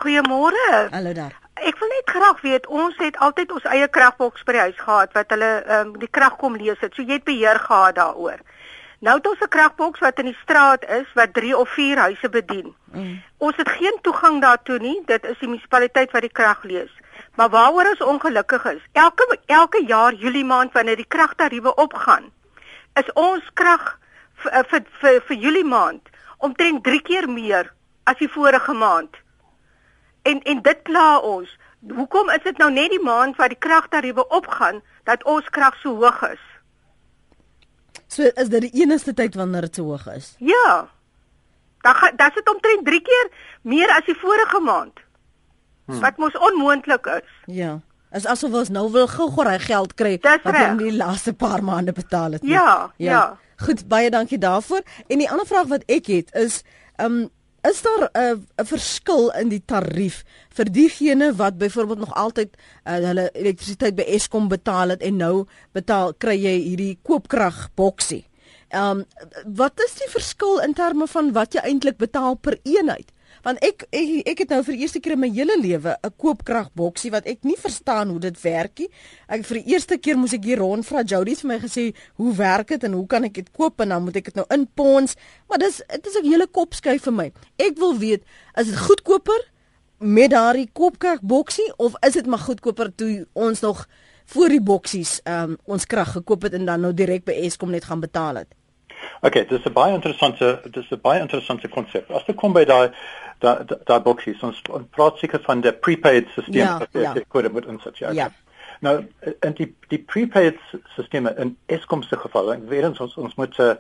Goeiemôre. Hallo daar. Ek wil net graag weet, ons het altyd ons eie kragboks by die huis gehad wat hulle ehm um, die krag kom lees het. So jy het beheer gehad daaroor. Nou het ons 'n kragboks wat in die straat is wat 3 of 4 huise bedien. Mm. Ons het geen toegang daartoe nie. Dit is die munisipaliteit wat die krag lees. Maar waaroor ons ongelukkig is, elke elke jaar Julie maand wanneer die kragtariewe opgaan, is ons krag vir vir vir, vir Julie maand omtrent 3 keer meer as die vorige maand. En en dit pla ons. Hoekom is dit nou net die maand wat die kragtariewe opgaan dat ons krag so hoog is? So is dit die enigste tyd wanneer dit so hoog is. Ja. Dan dan sit omtrent 3 keer meer as die vorige maand. Hmm. Wat mos onmoontlik is. Ja. Is asof ons nou wil gou-gou hy geld kry wat in die laaste paar maande betaal het. Ja, ja, ja. Goed, baie dankie daarvoor. En die ander vraag wat ek het is, ehm um, is daar 'n 'n verskil in die tarief vir diegene wat byvoorbeeld nog altyd uh, hulle elektrisiteit by Eskom betaal het en nou betaal kry jy hierdie koopkrag boksie. Ehm um, wat is die verskil in terme van wat jy eintlik betaal per eenheid? Want ek ek, ek het nou vir eerste keer in my hele lewe 'n koopkragboksie wat ek nie verstaan hoe dit werk nie. Ek vir die eerste keer moes ek hier rond vra Jody het vir my gesê hoe werk dit en hoe kan ek dit koop en dan moet ek dit nou inpons, maar dis dit is 'n hele kopskuif vir my. Ek wil weet, is dit goedkoper met daardie koopkragboksie of is dit maar goedkoper toe ons nog voor die boksies um, ons krag gekoop het en dan nou direk by Eskom net gaan betaal het? Okay, dis 'n baie interessante dis 'n baie interessante konsep. As jy kom by daai daai daai boksies, ons praat seker van die prepaid stelsel ja, wat jy kon met ons sê. Ja. Nou, en die die prepaid stelsels in Eskom se geval, en weer ons ons moet uh,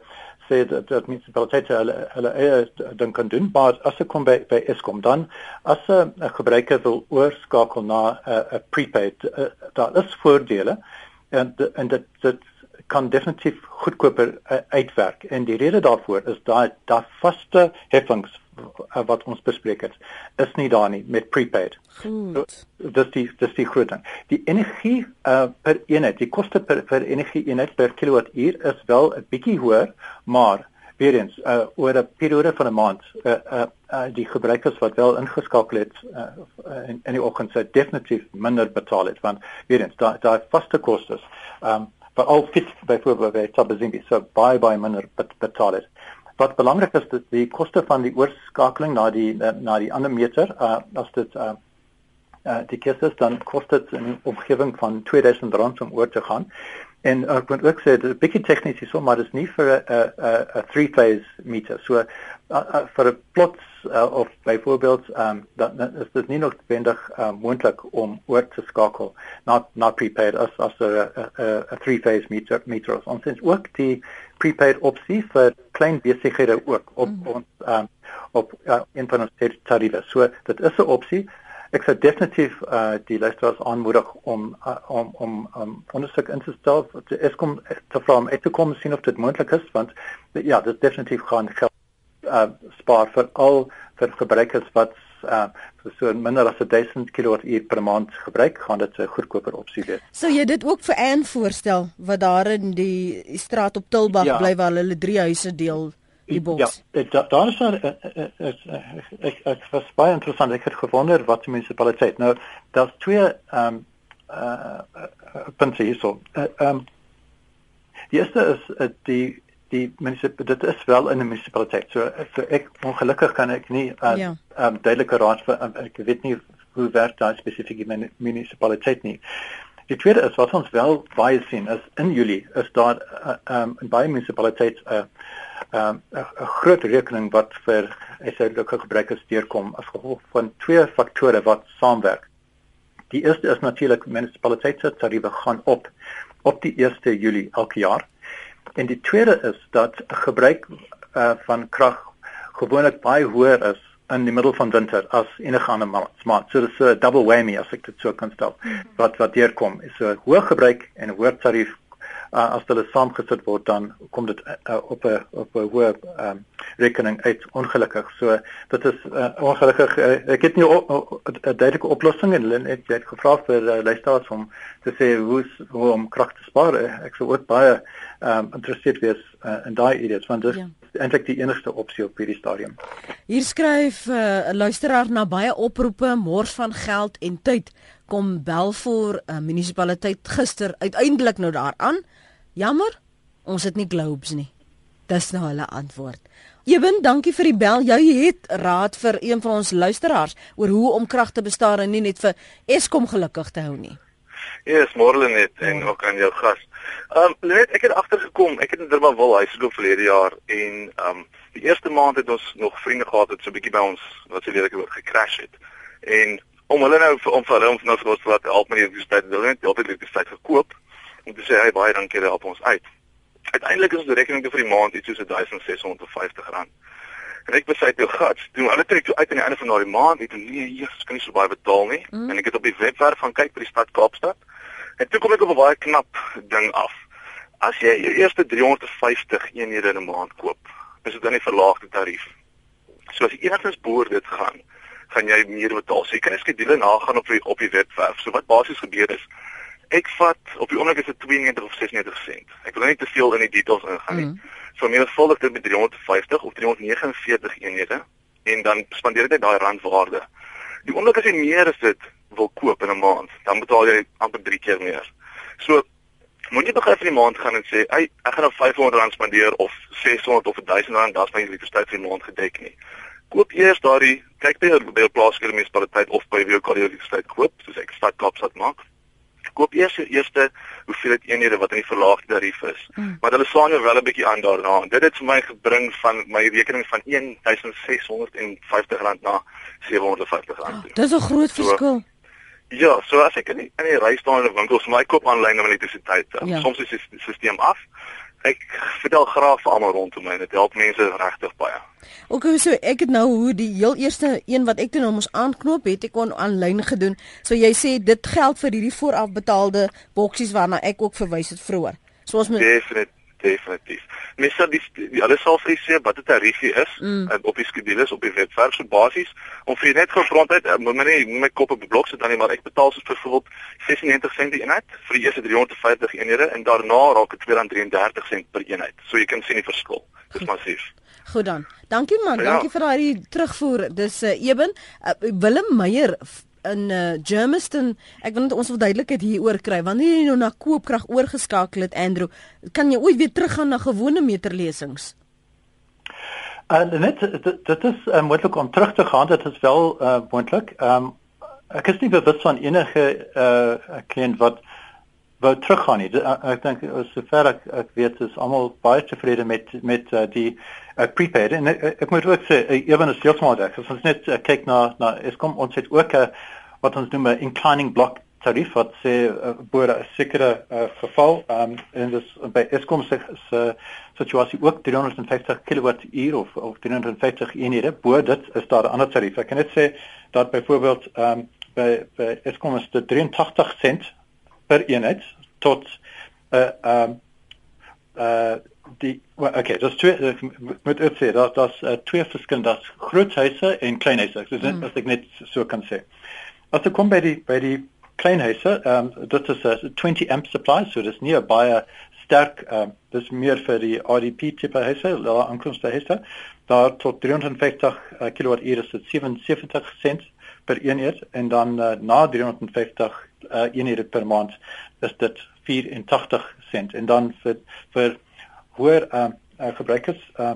sê dat dat munisipaliteite hulle hulle eie ding kan doen, maar as ek kom by by Eskom dan as 'n gebruiker wil oorskakel na 'n prepaid, uh, daar is voordele en en dit dit kan definitief goedkoper uh, uitwerk en die rede daarvoor is daai daai vaste heffings uh, wat ons bespreek het is nie daar nie met prepaid. Goed. So, dis die dis die groot ding. Die energie uh, per eenheid, die koste per per energie eenheid per kilowattuur is wel 'n bietjie hoër, maar weer eens uh, oor 'n periode van 'n maand uh, uh, uh, die gebruikers wat wel ingeskakel het uh, in, in die oggend sou definitief minder betaal het want weer eens daai daai vaste kostes um, vir al fit byvoorbeeld by Tabazimbi so baie baie minder bet, betaal het. Wat belangrik is dat die koste van die oorskakeling na die na die ander meter uh, as dit uh, uh, die kostes dan kostet in omgewing van 2000 rand om oor te gaan. En uh, ek moet ook sê dit is bietjie tegnies hier so maar dit is nie vir 'n 'n 'n three phase meter. So uh, uh, vir 'n plots uh, of byvoorbeeld um, dan is dit nie noodwendig uh, moontlik om oor te skakel na na prepaid as as 'n 'n three phase meter meter. Ons het ook die prepaid opsie vir klein besighede ook op mm. ons um, op uh, in van ons tariewe. So dit is 'n opsie ek sou definitief uh, die luisteraars aanmoedig om uh, om om um, ondersoek in te stel te Eskom te vra om uit te kom sien of dit moontlik is want ja dit definitief gaan geld uh, spaar vir al vir gebruikers wat uh, so minder as 1000 kWh per maand gebruik gaan dit 'n goedkoper opsie wees. So jy dit ook vir Ann voorstel wat daar in die, die straat op Tilbag ja. bly waar hulle drie huise deel die boks. Ja, da, daar is daar ek ek was baie interessant. Ek het gewonder wat die munisipaliteit. Nou, daar's twee ehm um, uh punte hierso. Ehm uh, um, die eerste is uh, die die munisipaliteit dit is wel in 'n munisipaliteit. So, so ek ongelukkig kan ek nie uh, ja. um, duidelike raad vir um, ek weet nie hoe werk daai spesifieke munisipaliteit nie. Die tweede is wat ons wel baie sien is in Julie is daar uh, um, in baie munisipaliteite 'n uh, um, 'n groot rekening wat vir SADC gebruikers deurkom as gevolg van twee faktore wat saamwerk. Die eerste is natuurlik munisipaliteite tariewe gaan op op die 1 Julie elke jaar. En die tweede is dat gebruik uh, van krag gewoonlik baie hoër is in die middel van winter as enige ander maand. So dis 'n double whammy as ek dit so kan stel. Mm -hmm. Wat wat deurkom is 'n hoë gebruik en 'n hoë tarief uh, as hulle saamgesit word dan kom dit uh, op 'n op 'n hoë um, rekening uit ongelukkig. So dit is uh, ongelukkig uh, ek het nie 'n duidelike oplossing en Lynn het jy gevra vir uh, luisteraars om te sê hoe hoe om krag te spaar. Ek sou ook baie um, geïnteresseerd wees uh, in daai idees want dit ja. eintlik die enigste opsie op hierdie stadium. Hier skryf 'n uh, luisteraar na baie oproepe mors van geld en tyd kom Belfour uh, munisipaliteit gister uiteindelik nou daaraan. Jammer, ons het nie globes nie. Dis nou hulle antwoord. Eben, dankie vir die bel. Jy het raad vir een van ons luisteraars oor hoe om krag te bestaar en nie net vir Eskom gelukkig te hou nie. Ja, yes, môre net en ook aan jou gas. Ehm um, net ek het agtergekom, ek het in Durbanville huis gekoop verlede jaar en ehm um, die eerste maand het ons nog vriende gehad wat so 'n bietjie by ons wat se lelik oor gecrash het. En om hulle nou om vir hulle om nou vir ons wat help met die universiteit, hulle het altyd elektrisiteit gekoop om te sê hy baie dankie dat help ons uit. Uiteindelik is ons rekening vir die maand iets soos 1650 rand. En ek besluit jou gats, toe hulle trek toe uit aan die einde van daardie maand, ek nee, Jesus, kan nie so baie betaal nie. Mm. En ek het op die webwerf gaan kyk by die stad Kaapstad. En toe kom ek op 'n baie knap ding af. As jy jou eerste 350 eenhede in 'n maand koop, is dit dan 'n verlaagde tarief. So as jy enigstens boor dit gaan, gaan jy meer betaal. So jy kan skedule nagaan op die op die webwerf. So wat basies gebeur is Ek vat op die oomblik is dit 92 of 96 sent. Ek wil nie te veel in die details ingaan nie. Mm. So volg dit met 350 of 349 eenhede en dan spandeer jy daai randwaarde. Die oomblik as jy meer as dit wil koop in 'n maand, dan betaal jy amper 3 keer meer. So moenie begin vir die maand gaan en sê, "Ag, ek gaan nou R500 spandeer of 600 of R1000, dan span jy vir die maand gedek nie." Koop eers daardie, kyk by jou by jou plaaslike munisipaliteit of by jou karrieriesiteit koop, soos ek stad Kaapstad maak. Koop eers jou eerste hoeveelheid eenhede wat in die verlaagde tarief is. Mm. Maar hulle slaan jou wel 'n bietjie aan daarna. Dit het vir my gebring van my rekening van R1650 na R750. Oh, dis 'n groot verskil. So, Ja, so as ek in die, in die ry staan in 'n winkel, so my koop aanlyn om elektrisiteit. Ja. Soms is die stelsel af. Ek vertel graag vir almal rondom my, dit help mense regtig baie. Ook okay, so ek het nou hoe die heel eerste een wat ek toe nou moes aanknoop het, ek kon aanlyn gedoen. So jy sê dit geld vir hierdie voorafbetaalde boksies waarna ek ook verwys het vroeër. So ons moet Definitief definitief. Mense die, die hulle sal vir sê wat die tariefie is mm. op die skedules op die webwerf so basies om vir net gefrontheid uh, moet my nie my kop op die blok sit dan nie maar ek betaal soos byvoorbeeld 96 sent die eenheid vir die eerste 350 eenhede en daarna raak dit 233 sent per eenheid. So jy kan sien die verskil. Dis massief. Goed dan. Dankie man, ja. dankie vir daai terugvoer. Dis uh, Eben uh, Willem Meyer in uh, Germiston. Ek wil net ons verduidelikheid hieroor kry. Wanneer jy nou na koopkrag oorgeskakel het, Andrew, kan jy ooit weer teruggaan na gewone meterlesings? En uh, net dit is uh, moontlik om terug te gaan. Dit is wel uh, moontlik. Um, ek is nie bewus van enige uh kliënt wat wou teruggaan nie. Ek dink sover ek ek weet is almal baie tevrede met met uh, die uh, prepaid en ek, ek moet ook sê ewen is heeltemal reg. As ons net uh, kyk na na Eskom ons het ook 'n uh, wat ons noem 'n inclining block tarief wat sê uh, boere 'n sekere uh, geval um, en dis by Eskom se uh, situasie ook 350 kWh of of 350 eenhede bo dit is daar 'n ander tarief. Ek kan net sê dat byvoorbeeld um, by by Eskom is dit 83 sent per eenheid tot 'n uh, um, uh die okay, dis twee met dit sê dat dat uh, twee verskillende groot huise en klein huise. Dis mm. as ek net so kan sê. As ek kom by die by die kleinhuise, ehm um, dit is 'n 20 amp supply, so dis nie 'n baie sterk uh, dis meer vir die RDP tipe huise, lae aankomste huise. Daar tot 350 uh, kWh is dit 77 sent per eenheid en dan uh, na 350 uh, eenhede per maand is dit 84 sent. En dan vir vir hoër uh, uh, verbruikers uh,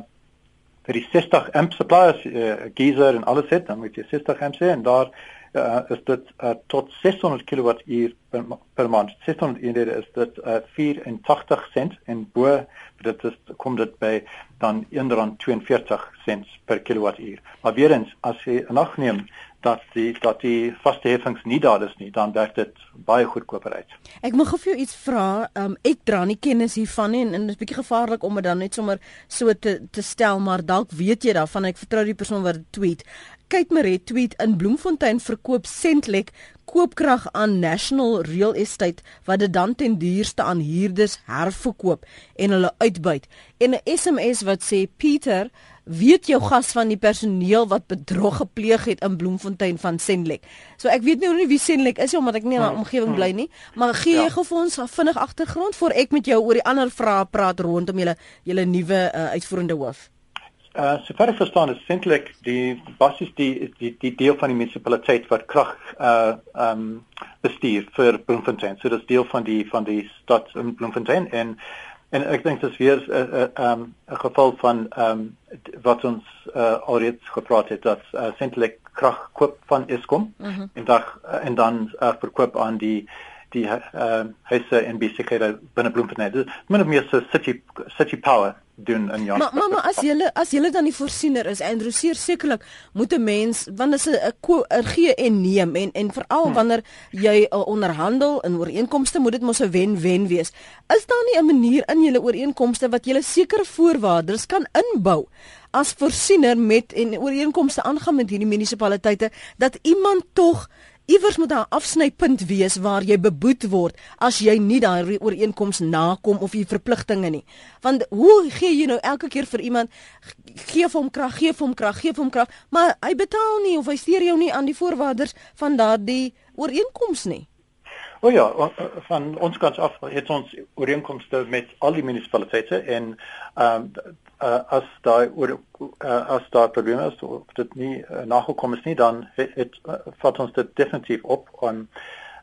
vir die 60 amp suppliers uh, geyser en alles het dan moet jy 60 amp sê en daar uh, is dit uh, tot 600 kWh per, per maand. 600 eenhede is dit uh, 84 sent en bo dit is kom dit by dan 1.42 sent per kilowattuur. Maar weer eens as jy nag neem dat die dat die vaste heffings nie daar is nie, dan werk dit baie goedkoper uit. Ek mag vir jou iets vra. Um, ek dra nie kennis hiervan nie en, en dit is bietjie gevaarlik om dit dan net sommer so te te stel, maar dalk weet jy daarvan. Ek vertrou die persoon wat dit tweet. Kate Marie tweet in Bloemfontein verkoop Sentlek koopkrag aan National Real Estate wat dit dan ten duurste aan huurders herverkoop en hulle uitbuit. En 'n SMS wat sê Pieter, weet jou gas van die personeel wat bedrog gepleeg het in Bloemfontein van Sentlek. So ek weet nou nie wie Sentlek is omdat ek nie in daai hmm. omgewing bly nie, maar gee jy ja. gou vir ons vinnig agtergrond voor ek met jou oor die ander vrae praat rondom julle julle nuwe uh, uitvoerende hoof. Uh sover ek verstaan is eintlik die basies die die die deel van die munisipaliteit wat krag uh um bestuur vir Bloemfontein. So dit is deel van die van die stad in Bloemfontein en en ek dink dit is weer 'n uh, uh, um 'n geval van um wat ons uh alreeds gepraat het dat uh, eintlik krag koop van Eskom mm -hmm. en dan uh, en dan uh, verkoop aan die die uh huise en besighede binne Bloemfontein. Dit is min of meer so city city power doen in jou. Maar maar as jy as jy dan die voorsiener is, Andrew seer sekerlik moet 'n mens want dit is 'n 'n gee en neem en en veral hmm. wanneer jy uh, onderhandel in ooreenkomste moet dit mos 'n wen-wen wees. Is daar nie 'n manier in julle ooreenkomste wat julle sekere voorwaardes kan inbou? as voorsiener met en ooreenkomste aangaan met hierdie munisipaliteite dat iemand tog iewers moet daar 'n afsnypunt wees waar jy beboet word as jy nie daai ooreenkoms nakom of jy verpligtinge nie. Want hoe gee jy nou elke keer vir iemand gee vir hom krag, gee vir hom krag, gee vir hom krag, maar hy betaal nie of hy steur jou nie aan die voorwaardes van daardie ooreenkoms nie. O oh ja, van ons kant af het ons ooreenkomste met al die munisipaliteite en ehm um, uh, as daai oor uh, as daar probleme is of dit nie uh, nagekom is nie dan het, het uh, vat ons dit definitief op en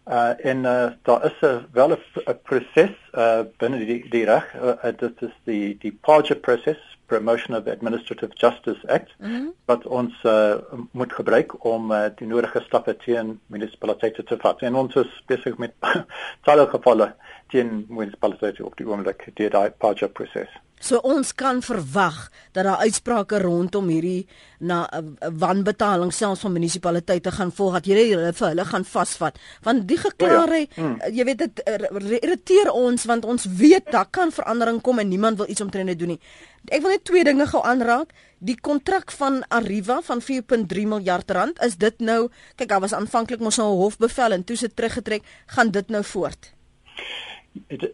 uh, en uh, daar is 'n wel 'n proses uh, binne die die reg uh, dit is die die project process promotion of administrative justice act mm -hmm. wat ons uh, moet gebruik om uh, die nodige stappe teen munisipaliteite te vat en ons is besig met talle gevalle teen munisipaliteite op die oomblik deur daai project process So ons kan verwag dat daar uitsprake rondom hierdie na uh, wanbetaling selfs van munisipaliteite gaan volg dat jy hulle vir hulle gaan vasvat want die geklare oh ja. mm. jy weet dit irriteer ons want ons weet daar kan verandering kom en niemand wil iets omtrent dit doen nie. Ek wil net twee dinge gou aanraak. Die kontrak van Arriva van 4.3 miljard rand, is dit nou kyk daar was aanvanklik mos nou 'n hofbevel en toe se teruggetrek, gaan dit nou voort?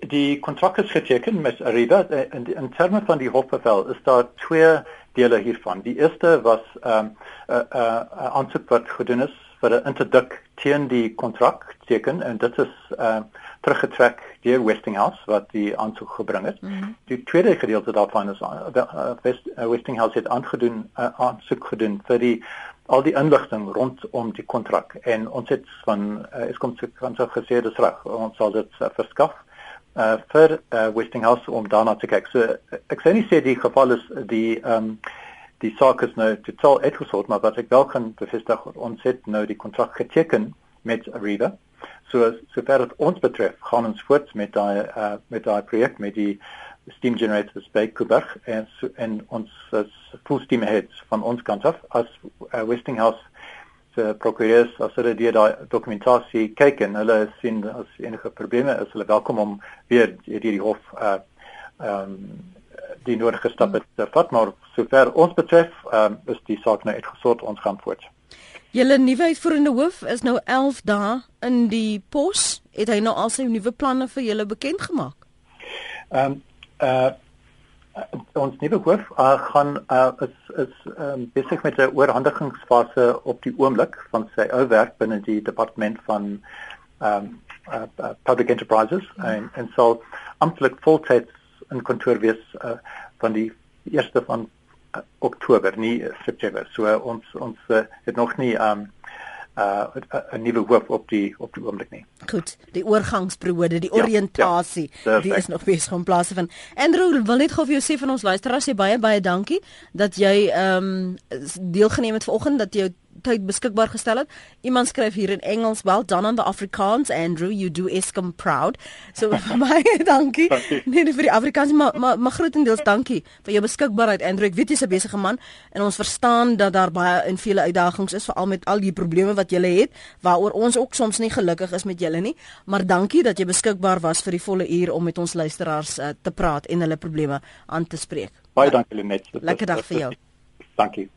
Die kontrak is geteken met Arriva in in terme van die hofbevel is daar twee dele hiervan. Die eerste was ehm, 'n um, 'n uh, 'n uh, aansoek wat gedoen is vir 'n interdik teen die kontrak teken en dit is uh, teruggetrek deur Westinghouse wat die aansoek gebring het. Mm -hmm. Die tweede gedeelte daarvan is uh, West, uh, Westinghouse het aangedoen uh, aansoek gedoen vir die al die inligting rondom die kontrak en ons het van uh, Eskom se kant af gesê dis reg ons sal dit uh, verskaf uh vir uh, Westinghouse om daarna te kyk. So ek sê nie sê die geval is die ehm um, die saak is nou totaal uitgesort, maar wat ek wel kan bevestig ons het nou die kontrak geteken met Arriva. So sover dit ons betref, gaan ons voort met daai uh met daai projek met die steam generators by Kuberg en so, en ons is full steam ahead van ons kant af as uh, Westinghouse uh, prokureurs as hulle die daai dokumentasie kyk en hulle sien as enige probleme is hulle welkom om weer hierdie hof uh ehm um, die nodige stappe te vat maar sover ons betref um, is die saak nou uitgesort ons gaan voort. Julle nuwe uitvoerende hoof is nou 11 dae in die pos. Het hy nou al sy nuwe planne vir julle bekend gemaak? Ehm um, uh, ons nuwe hoof uh, gaan uh, is is um, besig met 'n oorhandigingsfase op die oomblik van sy ou werk binne die departement van ehm um, uh, uh, public enterprises mm. en en so amptelik voltyds in kantoor wees uh, van die eerste van uh, Oktober nie September so uh, ons ons uh, het nog nie um, uh 'n nuwe hoof op die op die oomblik nie. Goed, die oorgangsperiode, die oriëntasie, ja, ja, die is nog besig om plaas te vind. Andrew, wil net gou vir jou sê van ons luisteraars, jy baie baie dankie dat jy ehm um, deelgeneem het vanoggend dat jy tyd beskikbaar gestel het. Iemand skryf hier in Engels, well done on the Afrikaans Andrew, you do Eskom proud. So baie dankie. Nee, nie vir die Afrikaans, maar maar, maar grootendeels dankie vir jou beskikbaarheid Andrew. Ek weet jy's 'n besige man en ons verstaan dat daar baie en vele uitdagings is veral met al die probleme wat jy het waaroor ons ook soms nie gelukkig is met julle nie. Maar dankie dat jy beskikbaar was vir die volle uur om met ons luisteraars uh, te praat en hulle probleme aan te spreek. Baie dankie Lenet. Lekker dag vir jou. Dankie.